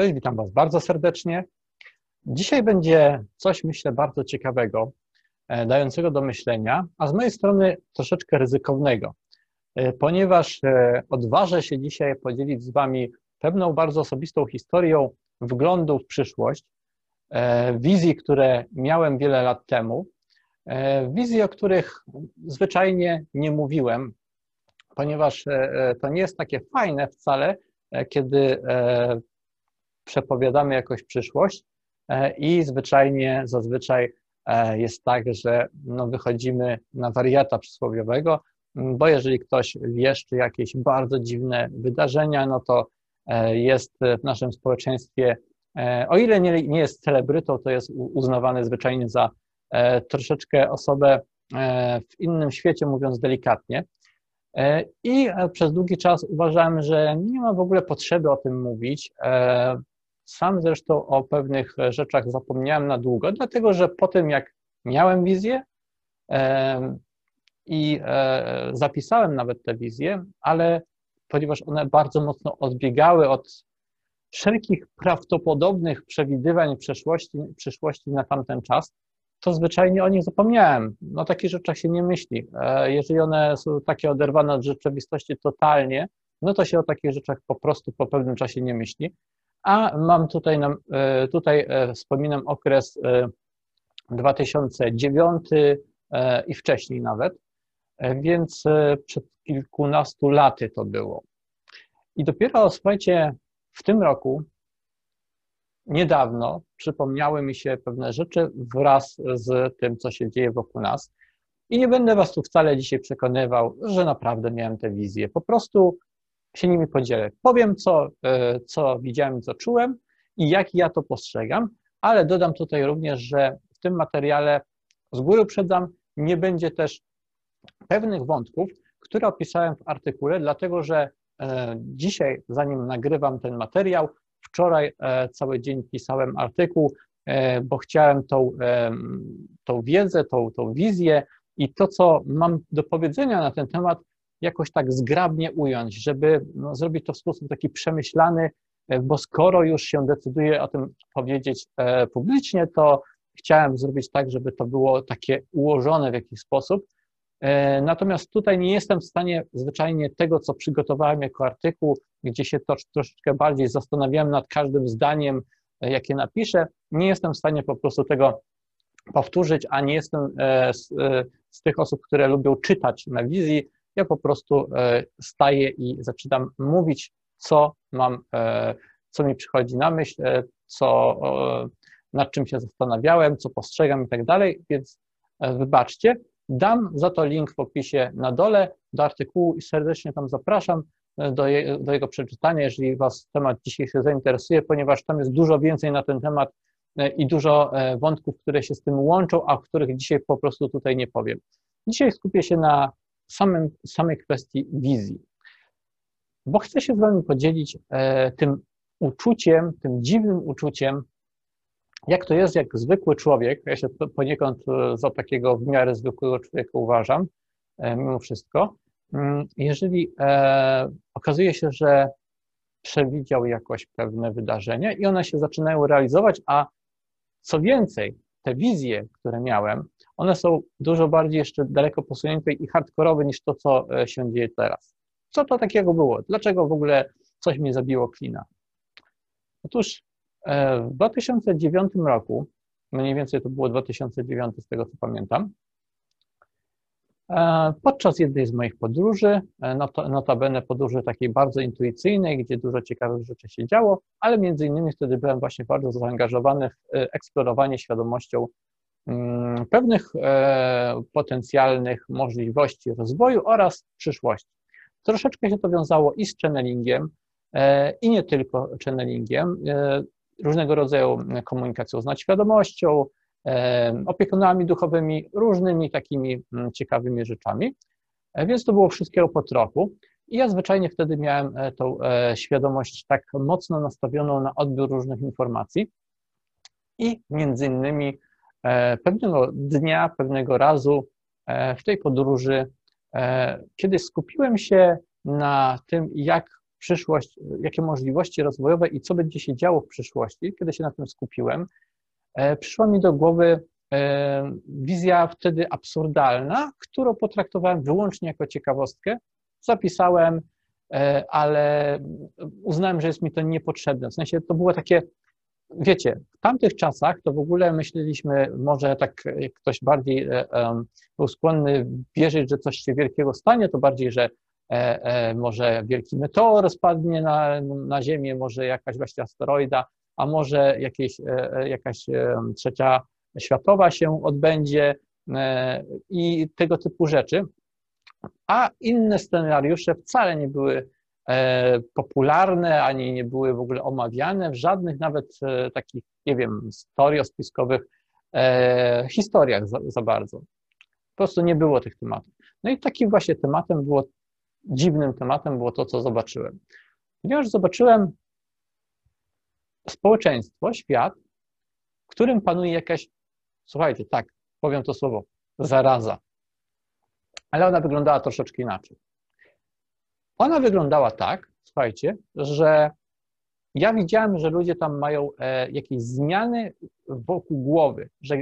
Cześć, witam Was bardzo serdecznie. Dzisiaj będzie coś, myślę, bardzo ciekawego, e, dającego do myślenia, a z mojej strony troszeczkę ryzykownego, e, ponieważ e, odważę się dzisiaj podzielić z Wami pewną bardzo osobistą historią wglądu w przyszłość, wizji, które miałem wiele lat temu, wizji, o których zwyczajnie nie mówiłem, ponieważ to nie jest takie fajne wcale, kiedy przepowiadamy jakoś przyszłość e, i zwyczajnie, zazwyczaj e, jest tak, że no wychodzimy na wariata przysłowiowego, bo jeżeli ktoś wieszczy jakieś bardzo dziwne wydarzenia, no to e, jest w naszym społeczeństwie, o ile nie, nie jest celebrytą, to jest uznawany zwyczajnie za troszeczkę osobę w innym świecie, mówiąc delikatnie. I przez długi czas uważałem, że nie ma w ogóle potrzeby o tym mówić. Sam zresztą o pewnych rzeczach zapomniałem na długo, dlatego że po tym, jak miałem wizję i e, zapisałem nawet te wizje, ale ponieważ one bardzo mocno odbiegały od wszelkich prawdopodobnych przewidywań przyszłości, przyszłości na tamten czas, to zwyczajnie o nich zapomniałem. No, takich rzeczach się nie myśli. E, jeżeli one są takie oderwane od rzeczywistości totalnie, no to się o takich rzeczach po prostu po pewnym czasie nie myśli. A mam tutaj, e, tutaj e, wspominam okres 2009 e, i wcześniej nawet, więc przed kilkunastu laty to było. I dopiero, słuchajcie, w tym roku, niedawno, przypomniały mi się pewne rzeczy wraz z tym, co się dzieje wokół nas. I nie będę Was tu wcale dzisiaj przekonywał, że naprawdę miałem tę wizję. Po prostu się nimi podzielę. Powiem, co, e, co widziałem, co czułem i jak ja to postrzegam, ale dodam tutaj również, że w tym materiale z góry uprzedzam, nie będzie też pewnych wątków, które opisałem w artykule, dlatego że e, dzisiaj, zanim nagrywam ten materiał, wczoraj e, cały dzień pisałem artykuł, bo chciałem tą, tą wiedzę, tą, tą wizję i to, co mam do powiedzenia na ten temat, jakoś tak zgrabnie ująć, żeby no, zrobić to w sposób taki przemyślany, e, bo skoro już się decyduję o tym powiedzieć e, publicznie, to chciałem zrobić tak, żeby to było takie ułożone w jakiś sposób. E, natomiast tutaj nie jestem w stanie zwyczajnie tego, co przygotowałem jako artykuł, gdzie się to, troszeczkę bardziej zastanawiałem nad każdym zdaniem, jakie napiszę, nie jestem w stanie po prostu tego powtórzyć, a nie jestem z, z tych osób, które lubią czytać na wizji, ja po prostu e, staję i zaczynam mówić, co mam, e, co mi przychodzi na myśl, e, co, nad czym się zastanawiałem, co postrzegam i tak dalej, więc wybaczcie. Dam za to link w opisie na dole do artykułu i serdecznie tam zapraszam do, je, do jego przeczytania, jeżeli Was temat dzisiejszy zainteresuje, ponieważ tam jest dużo więcej na ten temat i dużo wątków, które się z tym łączą, a o których dzisiaj po prostu tutaj nie powiem. Dzisiaj skupię się na samym, samej kwestii wizji. Bo chcę się z Wami podzielić e, tym uczuciem, tym dziwnym uczuciem, jak to jest, jak zwykły człowiek, ja się poniekąd e, za takiego w miarę zwykłego człowieka uważam, e, mimo wszystko, mm, jeżeli okazuje się, że przewidział jakoś pewne wydarzenia i one się zaczynają realizować, a co więcej, te wizje, które miałem, one są dużo bardziej jeszcze daleko posunięte i hardkorowe niż to, co e, się dzieje teraz. Co to takiego było? Dlaczego w ogóle coś mi zabiło klina? Otóż e, w 2009 roku, mniej więcej to było 2009 z tego co pamiętam, e, podczas jednej z moich podróży, notabene podróży takiej bardzo intuicyjnej, gdzie dużo ciekawych rzeczy się działo, ale między innymi wtedy byłem właśnie bardzo zaangażowany w eksplorowanie świadomością pewnych e, potencjalnych możliwości rozwoju oraz przyszłości. Troszeczkę się to wiązało i z channelingiem, e, i nie tylko channelingiem, e, różnego rodzaju komunikacją z nadświadomością, opiekunami duchowymi, różnymi takimi mm, ciekawymi rzeczami. Więc to było wszystkiego po trochu. I ja zwyczajnie wtedy miałem tą świadomość tak mocno nastawioną na odbiór różnych informacji i między innymi pewnego dnia, pewnego razu e, w tej podróży, e, kiedy skupiłem się na tym, jak przyszłość, jakie możliwości rozwojowe i co będzie się działo w przyszłości, kiedy się na tym skupiłem, przyszła mi do głowy wizja wtedy absurdalna, którą potraktowałem wyłącznie jako ciekawostkę. Zapisałem, ale uznałem, że jest mi to niepotrzebne. W sensie to było takie wiecie, w tamtych czasach to w ogóle myśleliśmy, może tak jak ktoś bardziej um, był skłonny wierzyć, że coś się wielkiego stanie, to bardziej, że e, e, może wielki meteor spadnie na, na Ziemię, może jakaś właśnie asteroida, a może jakieś, e, jakaś trzecia światowa się odbędzie i tego typu rzeczy. A inne scenariusze wcale nie były E, popularne, ani nie były w ogóle omawiane w żadnych nawet e, takich, nie wiem, storiospiskowych e, historiach za, za bardzo. Po prostu nie było tych tematów. No i takim właśnie tematem było, dziwnym tematem było to, co zobaczyłem. Ponieważ zobaczyłem społeczeństwo, świat, w którym panuje jakaś, słuchajcie, tak, powiem to słowo, zaraza. Ale ona wyglądała troszeczkę inaczej. Ona wyglądała tak, słuchajcie, że ja widziałem, że ludzie tam mają e, jakieś zmiany wokół głowy, że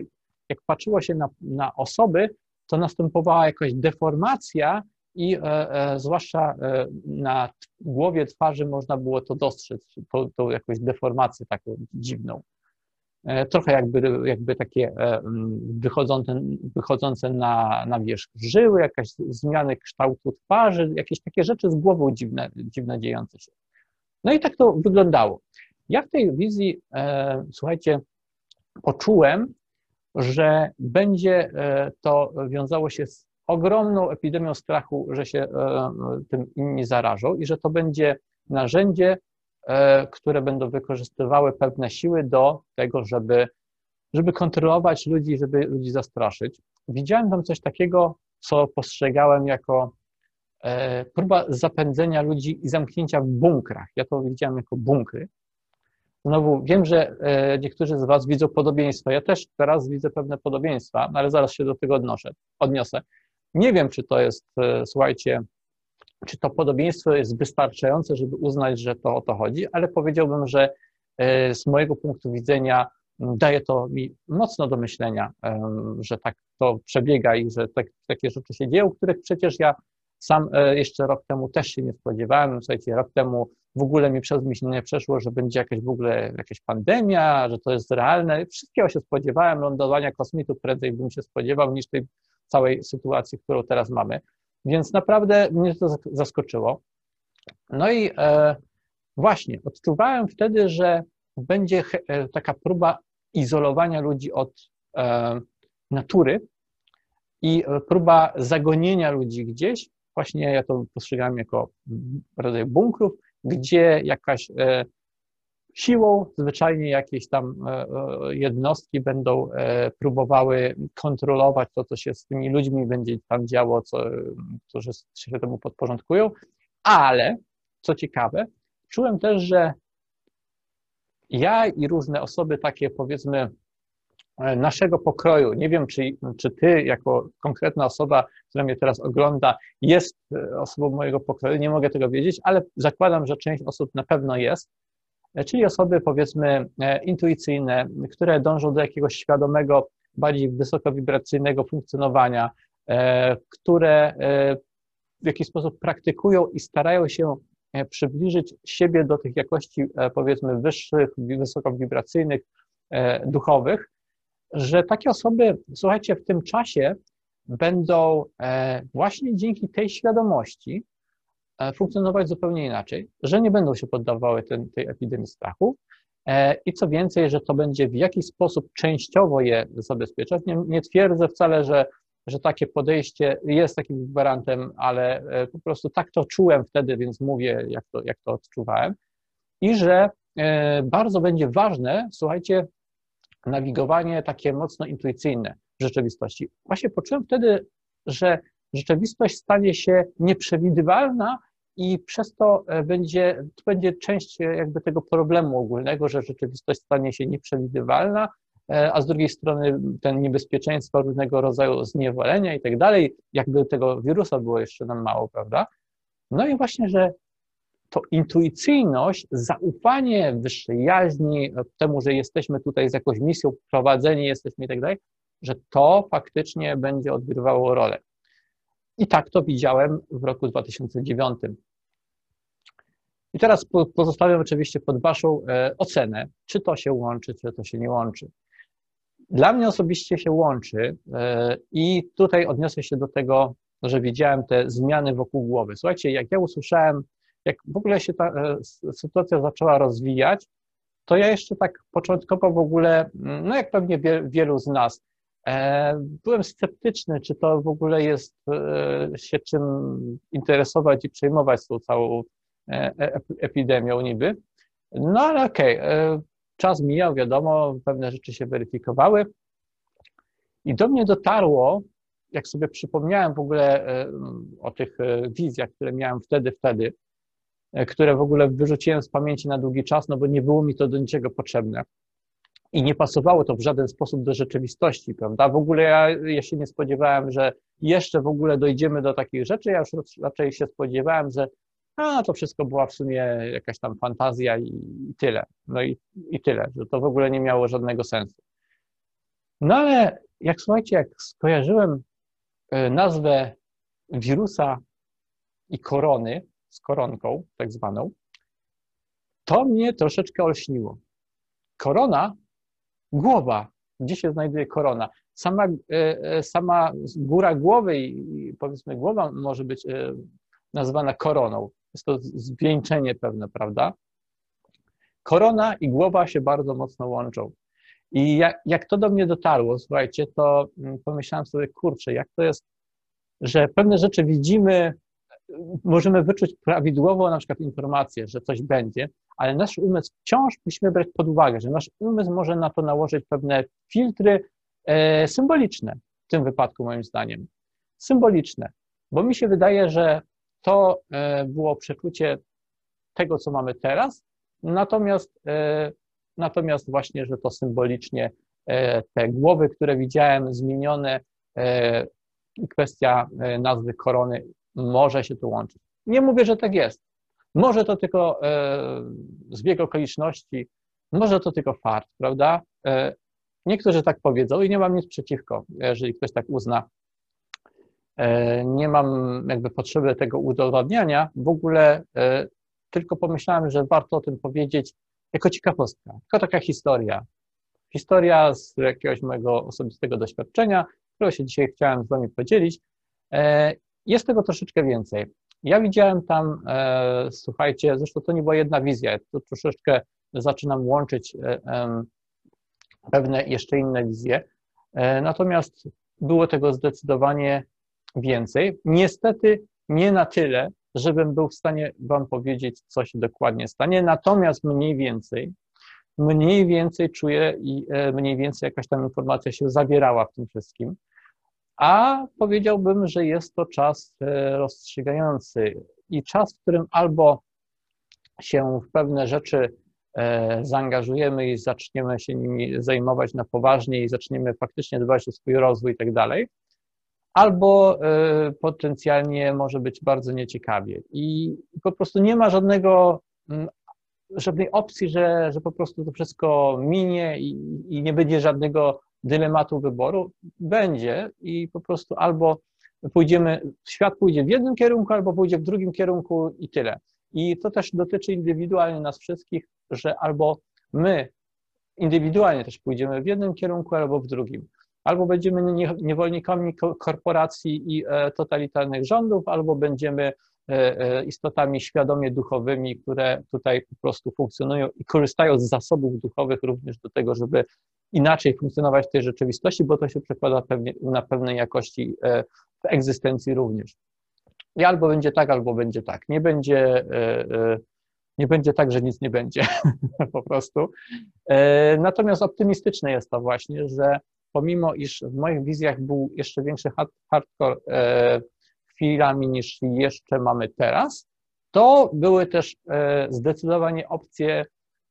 jak patrzyło się na, na osoby, to następowała jakaś deformacja i e, e, zwłaszcza e, na głowie twarzy można było to dostrzec, tą, jakąś deformację taką dziwną. E, trochę jakby, jakby takie e, wychodzące, wychodzące na, na wierzch żyły, jakaś zmiany kształtu twarzy, jakieś takie rzeczy z głową dziwne, dziwne dziejące się. No i tak to wyglądało. Ja w tej wizji, e, słuchajcie, poczułem, że będzie to wiązało się z ogromną epidemią strachu, że się tym inni zarażą i że to będzie narzędzie które będą wykorzystywały pewne siły do tego, żeby, żeby kontrolować ludzi, żeby ludzi zastraszyć. Widziałem tam coś takiego, co postrzegałem jako e, próba zapędzenia ludzi i zamknięcia w bunkrach. Ja to widziałem jako bunkry. Znowu wiem, że e, niektórzy z Was widzą podobieństwa. Ja też teraz widzę pewne podobieństwa, ale zaraz się do tego odnoszę, odniosę. Nie wiem, czy to jest, słuchajcie, czy to podobieństwo jest wystarczające, żeby uznać, że to o to chodzi, ale powiedziałbym, że e, z mojego punktu widzenia daje to mi mocno do myślenia, że tak to przebiega i że tak, takie rzeczy się dzieją, których przecież ja sam e, jeszcze rok temu też się nie spodziewałem. Słuchajcie, rok temu w ogóle mi przez myśl nie przeszło, że będzie jakaś w ogóle jakaś pandemia, że to jest realne. Wszystkiego się spodziewałem, lądowania kosmitów prędzej bym się spodziewał niż tej całej sytuacji, którą teraz mamy. Więc naprawdę mnie to zaskoczyło. No i e, właśnie, odczuwałem wtedy, że będzie e, taka próba izolowania ludzi od e, natury i próba zagonienia ludzi gdzieś. Właśnie ja to postrzegałem jako rodzaj bunkrów, gdzie jakaś siłą. Zwyczajnie jakieś tam e, e, jednostki będą e, próbowały kontrolować to, co się z tymi ludźmi będzie tam działo, co, którzy się temu podporządkują, ale co ciekawe, czułem też, że ja i różne osoby takie powiedzmy naszego pokroju, nie wiem, czy, czy ty jako konkretna osoba, która mnie teraz ogląda, jest osobą mojego pokroju, nie mogę tego wiedzieć, ale zakładam, że część osób na pewno jest, czyli osoby powiedzmy e, intuicyjne, które dążą do jakiegoś świadomego, bardziej wysokowibracyjnego funkcjonowania, e, które w jakiś sposób praktykują i starają się przybliżyć siebie do tych jakości, powiedzmy, wyższych, wysokowibracyjnych, duchowych, że takie osoby, słuchajcie, w tym czasie będą właśnie dzięki tej świadomości E, funkcjonować zupełnie inaczej, że nie będą się poddawały ten, tej epidemii strachu e, i co więcej, że to będzie w jakiś sposób częściowo je zabezpieczać. Nie, nie twierdzę wcale, że, że takie podejście jest takim gwarantem, ale e, po prostu tak to czułem wtedy, więc mówię, jak to, jak to odczuwałem. I że bardzo będzie ważne, słuchajcie, nawigowanie takie mocno intuicyjne w rzeczywistości. Właśnie poczułem wtedy, że rzeczywistość stanie się nieprzewidywalna i przez to e, będzie, to będzie część e, jakby tego problemu ogólnego, że rzeczywistość stanie się nieprzewidywalna, e, a z drugiej strony ten niebezpieczeństwo różnego rodzaju zniewolenia i tak dalej, jakby tego wirusa było jeszcze nam mało, prawda? No i właśnie, że to intuicyjność, zaufanie wyższej jaźni, temu, że jesteśmy tutaj z jakąś misją, prowadzeni jesteśmy i tak dalej, że to faktycznie będzie odgrywało rolę. I tak to widziałem w roku 2009. I teraz pozostawiam oczywiście pod Waszą e, ocenę, czy to się łączy, czy to się nie łączy. Dla mnie osobiście się łączy e, i tutaj odniosę się do tego, że widziałem te zmiany wokół głowy. Słuchajcie, jak ja usłyszałem, jak w ogóle się ta e, sytuacja zaczęła rozwijać, to ja jeszcze tak początkowo w ogóle, no jak pewnie wielu z nas, byłem sceptyczny, czy to w ogóle jest się czym interesować i przejmować tą całą epidemią niby. No ale okej, okay. E, czas mijał, wiadomo, pewne rzeczy się weryfikowały. I do mnie dotarło, jak sobie przypomniałem w ogóle o tych wizjach, które miałem wtedy, wtedy, które w ogóle wyrzuciłem z pamięci na długi czas, no bo nie było mi to do niczego potrzebne. I nie pasowało to w żaden sposób do rzeczywistości, prawda? W ogóle ja, ja się nie spodziewałem, że jeszcze w ogóle dojdziemy do takich rzeczy. Ja już raczej się spodziewałem, że a to wszystko była w sumie jakaś tam fantazja i, i tyle. No i, i tyle, że to w ogóle nie miało żadnego sensu. No ale jak słuchajcie, jak skojarzyłem e, nazwę wirusa i korony z koronką, tak zwaną, to mnie troszeczkę olśniło. Korona, głowa, gdzie się znajduje korona? Sama, e, e, sama góra głowy i powiedzmy głowa może być nazywana koroną. Jest to zwieńczenie pewne, prawda? Korona i głowa się bardzo mocno łączą. I jak, jak to do mnie dotarło, słuchajcie, to mm, pomyślałem sobie, kurczę, jak to jest, że pewne rzeczy widzimy, możemy wyczuć prawidłowo na przykład informację, że coś będzie, ale nasz umysł wciąż musimy brać pod uwagę, że nasz umysł może na to nałożyć pewne filtry e, symboliczne, w tym wypadku moim zdaniem. Symboliczne, bo mi się wydaje, że to e, było przeczucie tego, co mamy teraz, natomiast, e, natomiast właśnie, że to symbolicznie e, te głowy, które widziałem zmienione i kwestia nazwy korony może się tu łączyć. Nie mówię, że tak jest. Może to tylko zbieg okoliczności, może to tylko fart, prawda? Niektórzy tak powiedzą i nie mam nic przeciwko, jeżeli ktoś tak uzna, nie mam jakby potrzeby tego udowadniania, w ogóle e, tylko pomyślałem, że warto o tym powiedzieć jako ciekawostka, tylko taka historia. Historia z jakiegoś mojego osobistego doświadczenia, którego się dzisiaj chciałem z Wami podzielić. E, jest tego troszeczkę więcej. Ja widziałem tam, słuchajcie, zresztą to nie była jedna wizja, troszeczkę zaczynam łączyć pewne jeszcze inne wizje, natomiast było tego zdecydowanie więcej. Niestety nie na tyle, żebym był w stanie Wam powiedzieć, co się dokładnie stanie, natomiast mniej więcej, mniej więcej czuję i e, mniej więcej jakaś tam informacja się zawierała w tym wszystkim. A powiedziałbym, że jest to czas e, rozstrzygający i czas, w którym albo się w pewne rzeczy e, zaangażujemy i zaczniemy się nimi zajmować na poważnie i zaczniemy faktycznie dbać o swój rozwój i tak dalej, albo e, potencjalnie może być bardzo nieciekawie. I po prostu nie ma żadnego, mm, żadnej opcji, że, że po prostu to wszystko minie i, i nie będzie żadnego dylematu wyboru. Będzie i po prostu albo pójdziemy, świat pójdzie w jednym kierunku, albo pójdzie w drugim kierunku i tyle. I to też dotyczy indywidualnie nas wszystkich, że albo my indywidualnie też pójdziemy w jednym kierunku, albo w drugim albo będziemy niewolnikami korporacji i e, totalitarnych rządów, albo będziemy e, e, istotami świadomie duchowymi, które tutaj po prostu funkcjonują i korzystają z zasobów duchowych również do tego, żeby inaczej funkcjonować w tej rzeczywistości, bo to się przekłada pewnie, na pewnej jakości w egzystencji również. I albo będzie tak, albo będzie tak. Nie będzie, nie będzie tak, że nic nie będzie po prostu. Natomiast optymistyczne jest to właśnie, że pomimo iż w moich wizjach był jeszcze większy hardcore e, chwilami niż jeszcze mamy teraz, to były też e, zdecydowanie opcje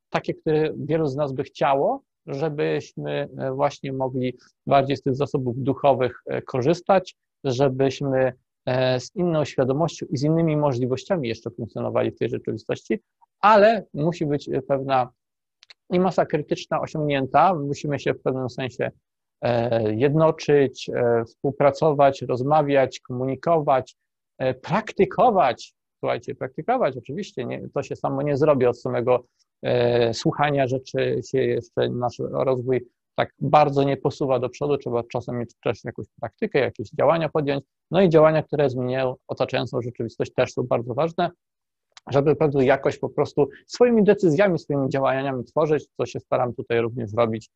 takie, które wielu z nas by chciało, żebyśmy e, właśnie mogli bardziej z tych zasobów duchowych korzystać, żebyśmy e, z inną świadomością i z innymi możliwościami jeszcze funkcjonowali w tej rzeczywistości, ale musi być pewna i masa krytyczna osiągnięta, musimy się w pewnym sensie e, jednoczyć, e, współpracować, rozmawiać, komunikować, praktykować. Słuchajcie, praktykować oczywiście, nie, to się samo nie zrobi od samego słuchania rzeczy, się jeszcze nasz rozwój tak bardzo nie posuwa do przodu, trzeba czasem mieć też jakąś praktykę, jakieś działania podjąć, no i działania, które zmieniają otaczającą rzeczywistość też są bardzo ważne, żeby pewną jakość po prostu swoimi decyzjami, swoimi działaniami tworzyć, co się staram tutaj również robić, e,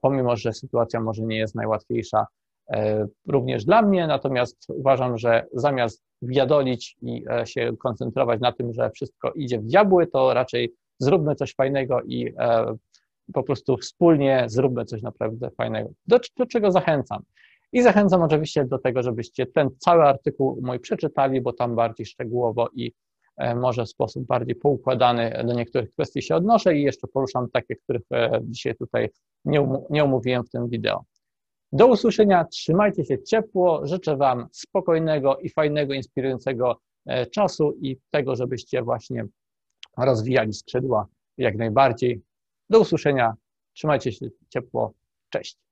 pomimo, że sytuacja może nie jest najłatwiejsza e, również dla mnie, natomiast uważam, że zamiast wiadolić i e, się koncentrować na tym, że wszystko idzie w diabły, to raczej zróbmy coś fajnego i po prostu wspólnie zróbmy coś naprawdę fajnego. Do, do czego zachęcam? I zachęcam oczywiście do tego, żebyście ten cały artykuł mój przeczytali, bo tam bardziej szczegółowo i e, może w sposób bardziej poukładany do niektórych kwestii się odnoszę i jeszcze poruszam takie, których e, dzisiaj tutaj nie, um, nie omówiłem w tym wideo. Do usłyszenia, trzymajcie się ciepło, życzę Wam spokojnego i fajnego, inspirującego e, czasu i tego, żebyście właśnie rozwijali skrzydła jak najbardziej. Do usłyszenia. Trzymajcie się ciepło. Cześć.